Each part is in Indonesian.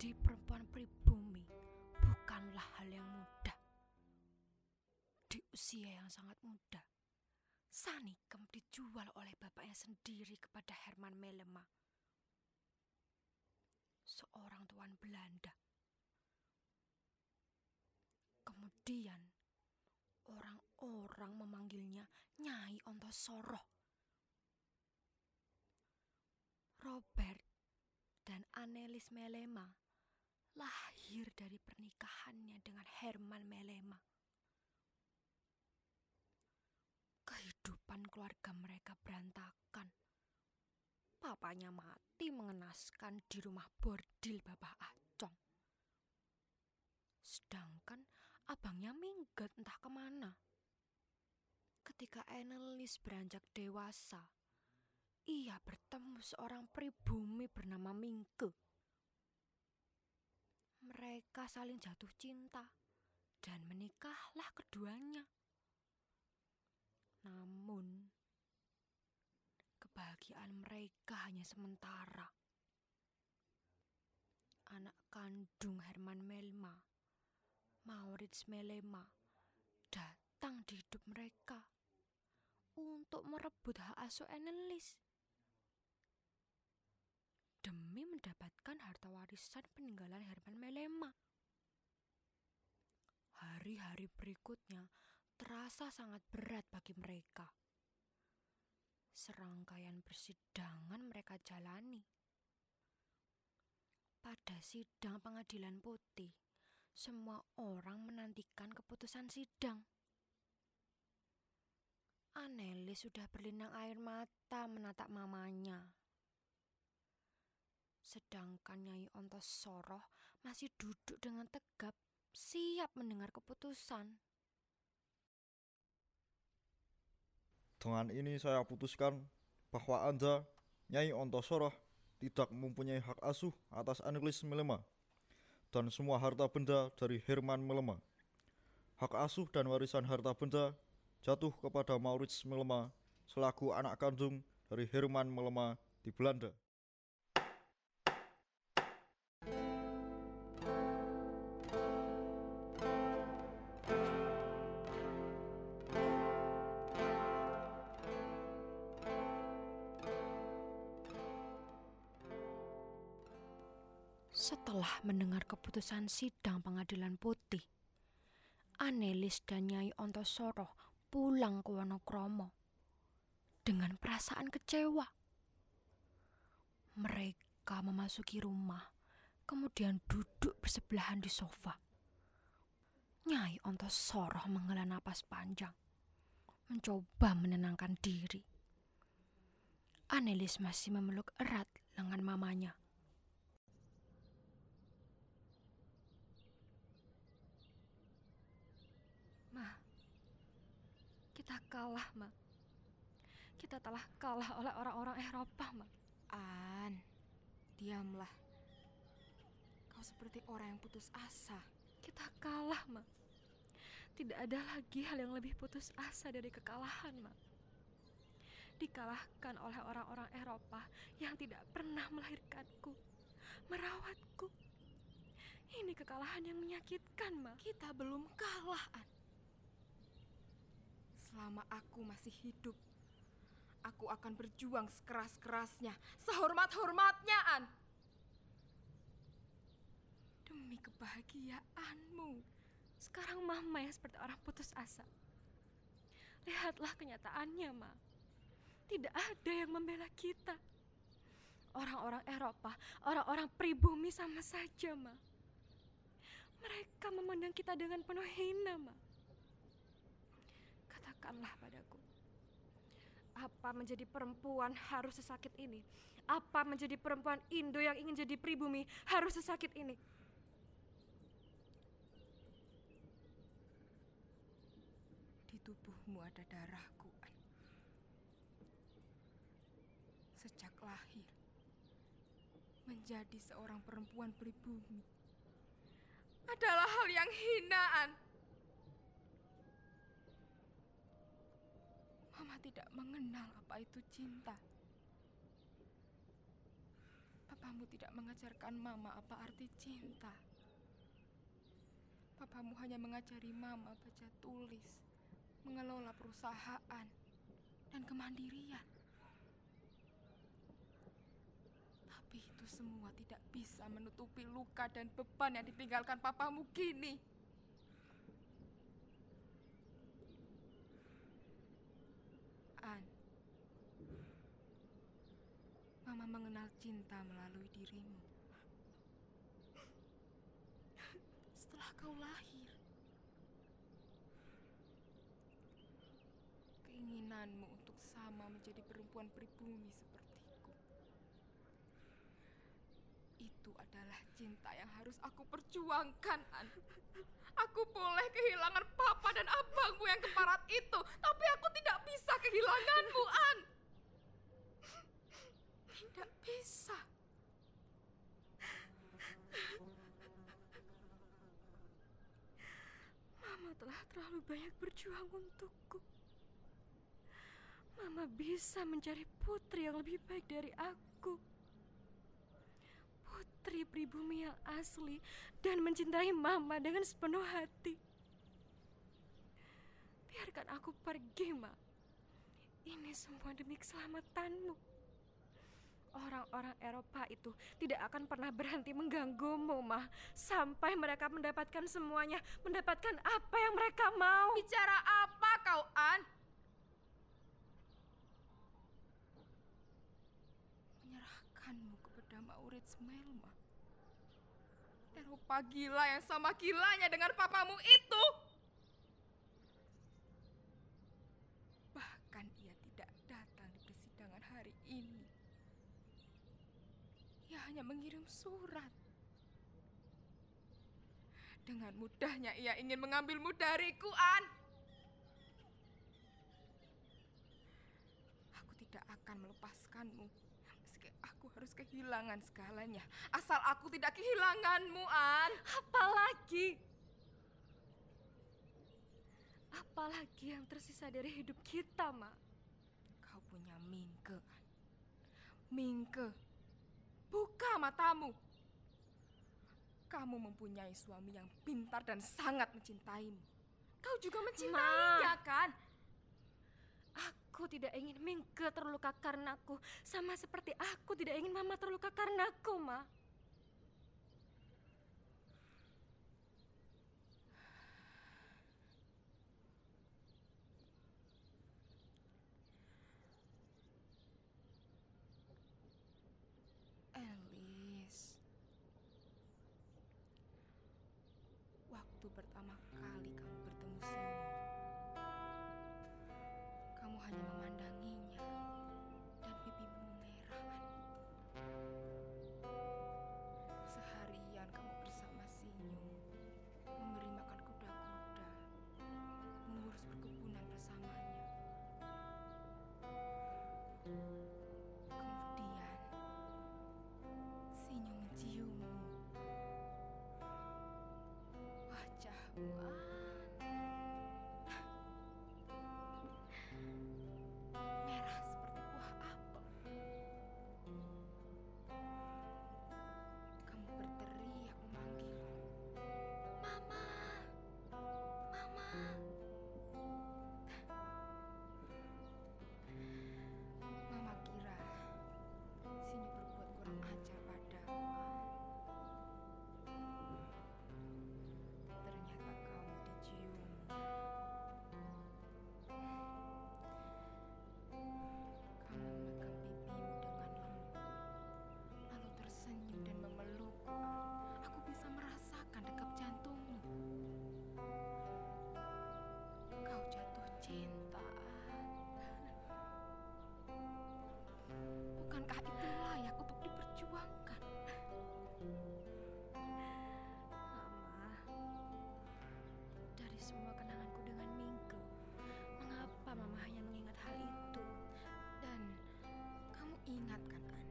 Menjadi perempuan pribumi bukanlah hal yang mudah. Di usia yang sangat muda, Sanikem dijual oleh bapaknya sendiri kepada Herman Melema, seorang tuan Belanda. Kemudian, orang-orang memanggilnya Nyai Ontosoroh. Robert dan Anelis Melema lahir dari pernikahannya dengan Herman Melema. Kehidupan keluarga mereka berantakan. Papanya mati mengenaskan di rumah bordil Bapak Acong. Sedangkan abangnya minggat entah ke mana. Ketika Annelies beranjak dewasa, ia bertemu seorang pribumi bernama Mingke. Mereka saling jatuh cinta dan menikahlah keduanya. Namun, kebahagiaan mereka hanya sementara. Anak kandung Herman Melma, Maurits Melema, datang di hidup mereka untuk merebut hak asuh Annelies demi mendapatkan harta warisan peninggalan Herman Melema. Hari-hari berikutnya terasa sangat berat bagi mereka. Serangkaian persidangan mereka jalani. Pada sidang pengadilan putih, semua orang menantikan keputusan sidang. Anelis sudah berlinang air mata menatap mamanya. Sedangkan Nyai Ontosoroh masih duduk dengan tegap, siap mendengar keputusan. Dengan ini saya putuskan bahwa Anda, Nyai Ontosoroh, tidak mempunyai hak asuh atas Annelies Melema dan semua harta benda dari Herman Melema. Hak asuh dan warisan harta benda jatuh kepada Maurits Melema selaku anak kandung dari Herman Melema di Belanda. Setelah mendengar keputusan sidang pengadilan putih, Anelis dan Nyai Ontosoroh pulang ke Wonokromo dengan perasaan kecewa. Mereka memasuki rumah, kemudian duduk bersebelahan di sofa. Nyai Ontosoroh menghela napas panjang, mencoba menenangkan diri. Anelis masih memeluk erat lengan mamanya. Kita kalah, Ma. Kita telah kalah oleh orang-orang Eropa, Ma. An, diamlah. Kau seperti orang yang putus asa. Kita kalah, Ma. Tidak ada lagi hal yang lebih putus asa dari kekalahan, Ma. Dikalahkan oleh orang-orang Eropa yang tidak pernah melahirkanku, merawatku. Ini kekalahan yang menyakitkan, Ma. Kita belum kalah, An. Selama aku masih hidup, aku akan berjuang sekeras-kerasnya, sehormat-hormatnya, An. Demi kebahagiaanmu. Sekarang Mama yang seperti orang putus asa. Lihatlah kenyataannya, Ma. Tidak ada yang membela kita. Orang-orang Eropa, orang-orang pribumi sama saja, Ma. Mereka memandang kita dengan penuh hina, Ma. Katakanlah padaku. Apa menjadi perempuan harus sesakit ini? Apa menjadi perempuan Indo yang ingin jadi pribumi harus sesakit ini? Di tubuhmu ada darahku. Sejak lahir, menjadi seorang perempuan pribumi adalah hal yang hinaan. Mama tidak mengenal apa itu cinta. Papamu tidak mengajarkan Mama apa arti cinta. Papamu hanya mengajari Mama baca tulis, mengelola perusahaan, dan kemandirian. Tapi itu semua tidak bisa menutupi luka dan beban yang ditinggalkan papamu kini. An, Mama mengenal cinta melalui dirimu. Setelah kau lahir, keinginanmu untuk sama menjadi perempuan pribumi sepertiku. Itu adalah cinta yang harus aku perjuangkan, An. Aku boleh kehilangan papa dan abangmu yang keparat itu, tapi aku tidak bisa kehilanganmu, An. Tidak bisa. Mama telah terlalu banyak berjuang untukku. Mama bisa mencari putri yang lebih baik dari aku. Putri pribumi yang asli dan mencintai Mama dengan sepenuh hati. Biarkan aku pergi, Ma. Ini semua demi keselamatanmu. Orang-orang Eropa itu tidak akan pernah berhenti mengganggumu, Ma. Sampai mereka mendapatkan semuanya, mendapatkan apa yang mereka mau. Bicara apa kau, An? Menyerahkanmu kepada Maurits Melma. Eropa gila yang sama gilanya dengan papamu itu. Bahkan ia tidak datang di persidangan hari ini. Ia hanya mengirim surat. Dengan mudahnya ia ingin mengambilmu dariku, An. Aku tidak akan melepaskanmu. Meski aku harus kehilangan segalanya. Asal aku tidak kehilanganmu, An. Apalagi? Apalagi yang tersisa dari hidup kita, Ma? Kau punya Mingke, An. Mingke, matamu. Kamu mempunyai suami yang pintar dan sangat mencintaimu. Kau juga mencintainya, kan? Aku tidak ingin Mingke terluka karenaku, sama seperti aku tidak ingin Mama terluka karenaku, Ma. Bukankah itu layak untuk diperjuangkan? Mama, dari semua kenanganku dengan Mingke, mengapa Mama hanya mengingat hal itu? Dan kamu ingat kan, An?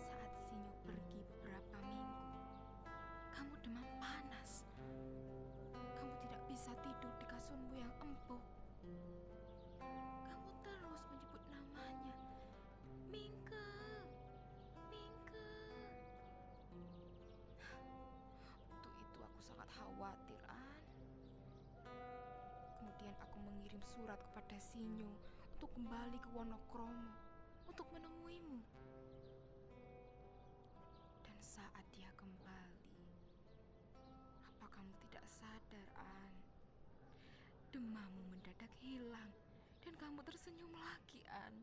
Saat Sinyo pergi beberapa minggu, kamu demam panas. Kamu tidak bisa tidur di kasurmu yang empuk. Aku mengirim surat kepada Sinyo untuk kembali ke Wonokromo untuk menemuimu. Dan saat dia kembali, apa kamu tidak sadar, An? Demammu mendadak hilang dan kamu tersenyum lagi, An.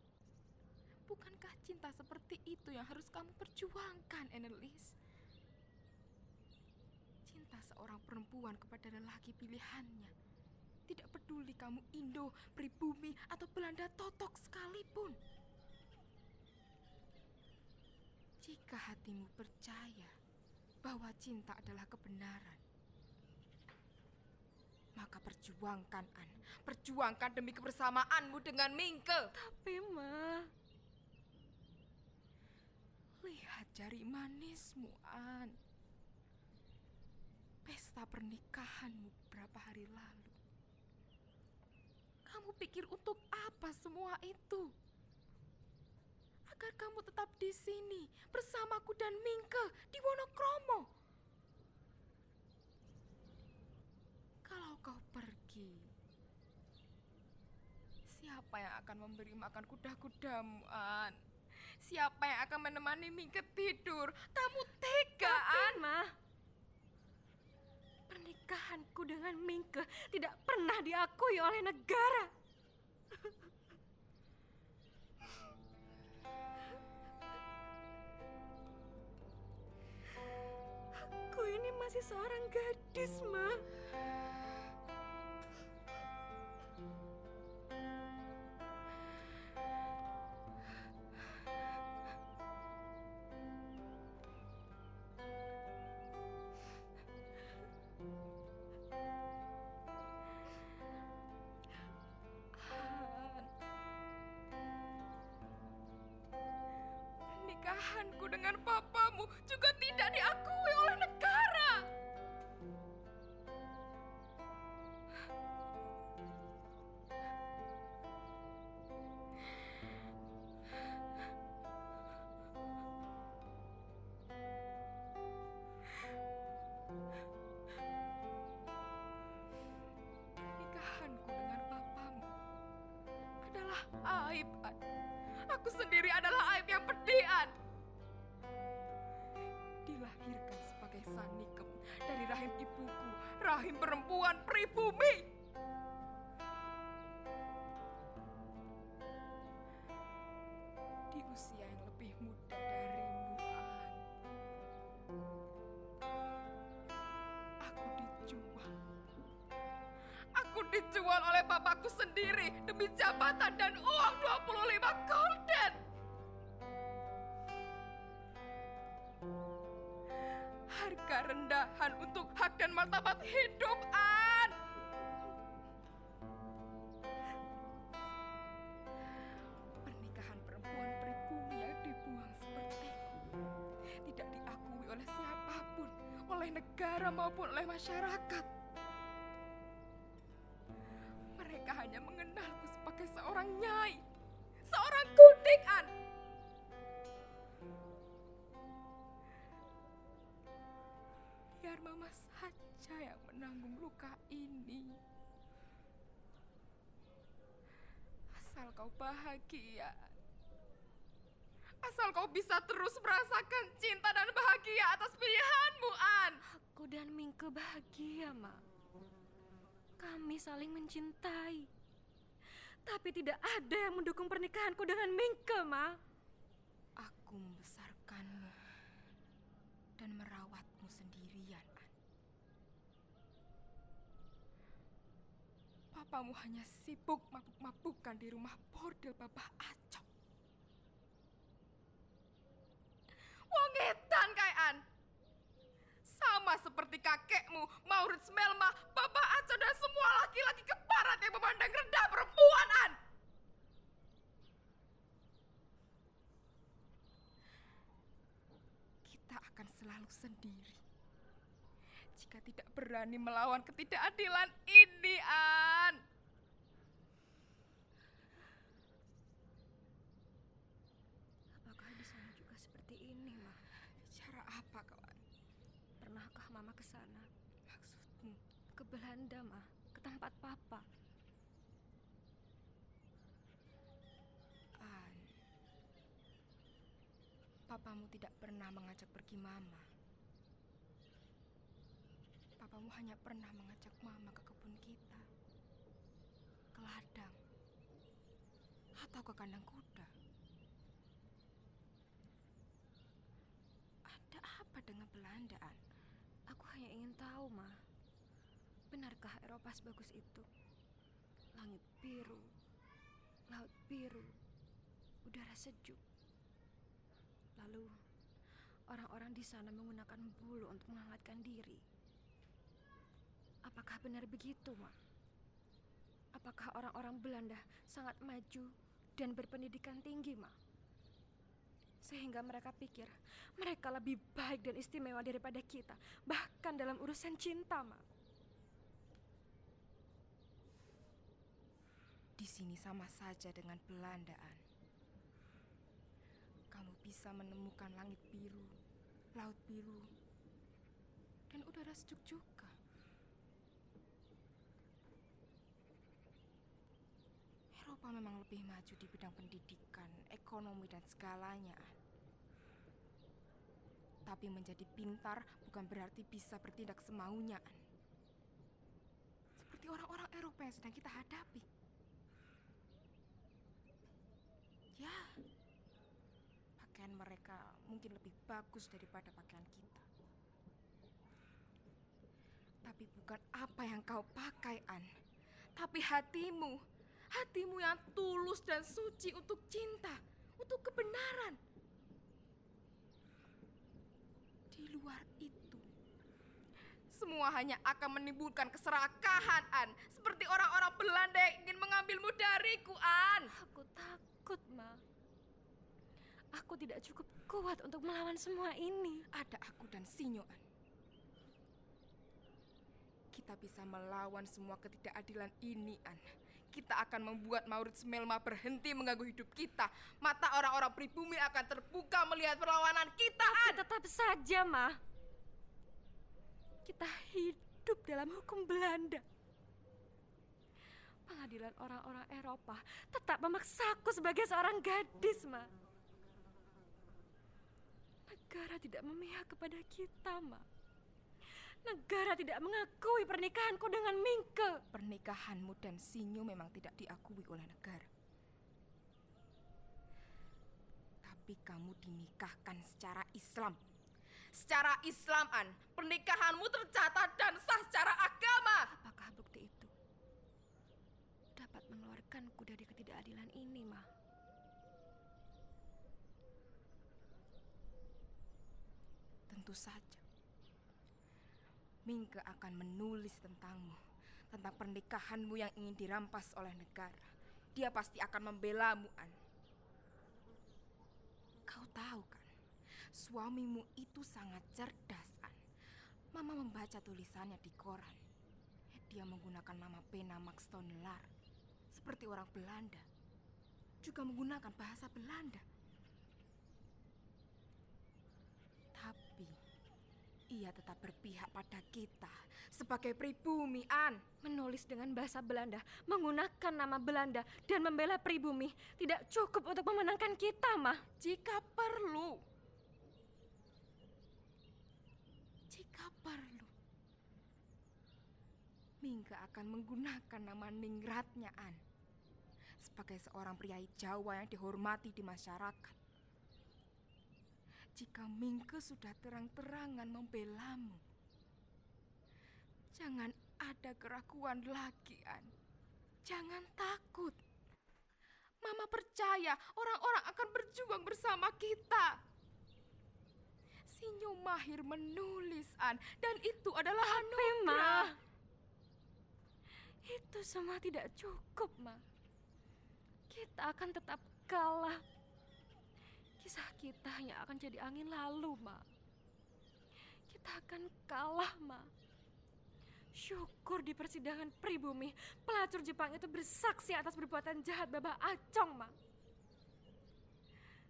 Bukankah cinta seperti itu yang harus kamu perjuangkan, Annelies? Cinta seorang perempuan kepada lelaki pilihannya. Tidak peduli kamu Indo, pribumi, atau Belanda totok sekalipun. Jika hatimu percaya bahwa cinta adalah kebenaran, maka perjuangkan, An. Perjuangkan demi kebersamaanmu dengan Mingke. Tapi, Ma, Lihat jari manismu, An. Pesta pernikahanmu beberapa hari lalu. Kamu pikir untuk apa semua itu? Agar kamu tetap di sini bersamaku dan Mingke di Wonokromo. Kalau kau pergi, siapa yang akan memberi makan kuda-kudamu, An? Siapa yang akan menemani Mingke tidur? Kamu tega, An? Ma. Pernikahanku dengan Mingke tidak pernah diakui oleh negara. Aku ini masih seorang gadis, Ma. Pernikahanku dengan papamu juga tidak diakui oleh negara. Dijual oleh bapakku sendiri demi jabatan dan uang 25 golden. Harga rendahan untuk hak dan martabat hidup, An. Pernikahan perempuan pribumi yang dibuang sepertiku tidak diakui oleh siapa pun, oleh negara maupun oleh masyarakat. Biar mama saja yang menanggung luka ini. Asal kau bahagia. Asal kau bisa terus merasakan cinta dan bahagia atas pilihanmu, An. Aku dan Mingke bahagia, Ma. Kami saling mencintai. Tapi tidak ada yang mendukung pernikahanku dengan Mingke, Ma. Aku membesarkanmu dan merawatmu sendirian, An. Papamu hanya sibuk mabuk-mabukan di rumah bordel Babah Acok. Wong edan kae, An. Sama seperti kakekmu, Maurits Melma, Babah Acok dan semua laki-laki keparat yang memandang rendah perempuan, An. kita akan selalu sendiri jika tidak berani melawan ketidakadilan ini, An. Apakah di sana juga seperti ini, Ma? Cara apa, kawan? Pernahkah Mama ke sana? Maksudmu? Ke Belanda, Ma. Ke tempat Papa. An, papamu tidak pernah mengajak pergi Mama. Papamu hanya pernah mengajak Mama ke kebun kita, ke ladang, atau ke kandang kuda. Ada apa dengan Belandaan? Aku hanya ingin tahu, Ma. Benarkah Eropa sebagus itu? Langit biru, laut biru, udara sejuk. Lalu, orang-orang di sana menggunakan bulu untuk menghangatkan diri. Apakah benar begitu, Ma? Apakah orang-orang Belanda sangat maju dan berpendidikan tinggi, Ma? Sehingga mereka pikir mereka lebih baik dan istimewa daripada kita, bahkan dalam urusan cinta, Ma. Di sini sama saja dengan Belandaan. Kamu bisa menemukan langit biru, laut biru, dan udara sejuk juga. Eropa memang lebih maju di bidang pendidikan, ekonomi, dan segalanya. Tapi menjadi pintar bukan berarti bisa bertindak semaunya. Seperti orang-orang Eropa yang sedang kita hadapi. Ya, pakaian mereka mungkin lebih bagus daripada pakaian kita. Tapi bukan apa yang kau pakai, An. Tapi hatimu. Hatimu yang tulus dan suci untuk cinta, untuk kebenaran. Di luar itu, semua hanya akan menimbulkan keserakahan, An. Seperti orang-orang Belanda yang ingin mengambilmu dariku, An. Aku takut, Ma. Aku tidak cukup kuat untuk melawan semua ini. Ada aku dan Sinyo, An. Kita bisa melawan semua ketidakadilan ini, An. Kita akan membuat Maurits Melma berhenti mengganggu hidup kita. Mata orang-orang pribumi akan terbuka melihat perlawanan kita, An. Tetap saja, Ma. Kita hidup dalam hukum Belanda. Pengadilan orang-orang Eropa tetap memaksaku sebagai seorang gadis, Ma. Negara tidak memihak kepada kita, Ma. Negara tidak mengakui pernikahanku dengan Mingke. Pernikahanmu dan Sinyo memang tidak diakui oleh negara. Tapi kamu dinikahkan secara Islam. Secara Islam, An. Pernikahanmu tercatat dan sah secara agama. Apakah bukti itu dapat mengeluarkanku dari ketidakadilan ini, Ma? Tentu saja. Mingke akan menulis tentangmu, tentang pernikahanmu yang ingin dirampas oleh negara. Dia pasti akan membelamu, An. Kau tahu kan, suamimu itu sangat cerdas, An. Mama membaca tulisannya di koran. Dia menggunakan nama pena Max Tonnelar, seperti orang Belanda. Juga menggunakan bahasa Belanda. Tapi ia tetap berpihak pada kita sebagai pribumi, An. Menulis dengan bahasa Belanda, menggunakan nama Belanda, dan membela pribumi tidak cukup untuk memenangkan kita, Ma. Jika perlu. Jika perlu. Mingga akan menggunakan nama Ningratnya, An. Sebagai seorang priai Jawa yang dihormati di masyarakat. Jika Mingke sudah terang-terangan membelamu. Jangan ada keraguan lagi, An. Jangan takut. Mama percaya orang-orang akan berjuang bersama kita. Sinyo mahir menulis, An. Dan itu adalah Ma, anugerah. itu semua tidak cukup, Ma. Kita akan tetap kalah. Kisah kita hanya akan jadi angin lalu, Ma. Kita akan kalah, Ma. Syukur di persidangan pribumi, pelacur Jepang itu bersaksi atas perbuatan jahat Babah Acong, Ma.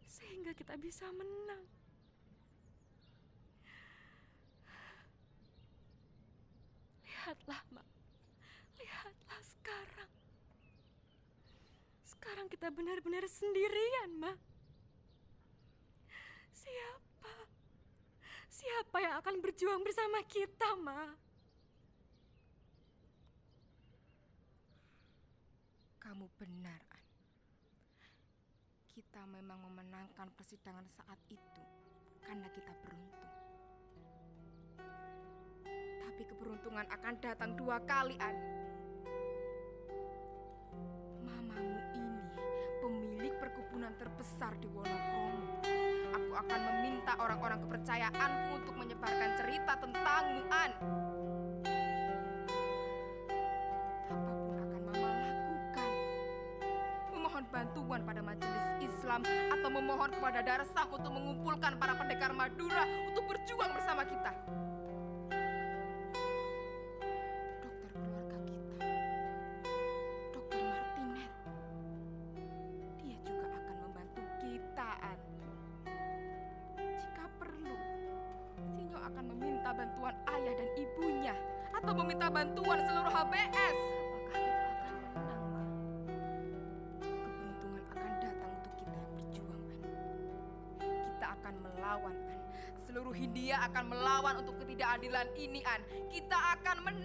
Sehingga kita bisa menang. Lihatlah, Ma. Lihatlah sekarang. Sekarang kita benar-benar sendirian, Ma. Siapa? Siapa yang akan berjuang bersama kita, Ma? Kamu benar, An. Kita memang memenangkan persidangan saat itu karena kita beruntung. Tapi keberuntungan akan datang dua kali, An. Mamamu ini pemilik perkebunan terbesar di Wonokromo. Aku akan meminta orang-orang kepercayaanku untuk menyebarkan cerita tentangmu, An. Apa pun akan Mama lakukan. Memohon bantuan pada majelis Islam atau memohon kepada Darsam untuk mengumpulkan para pendekar Madura untuk berjuang bersama kita. bulan ini an. Kita akan men-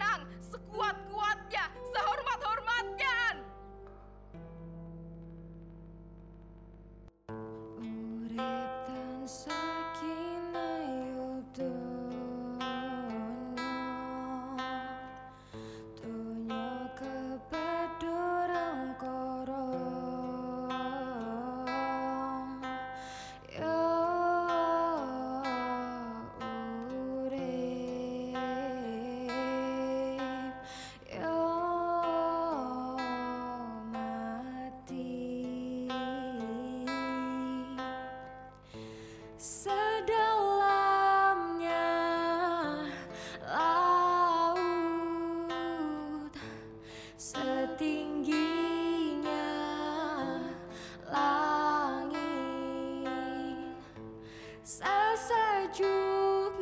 sao xa chuốc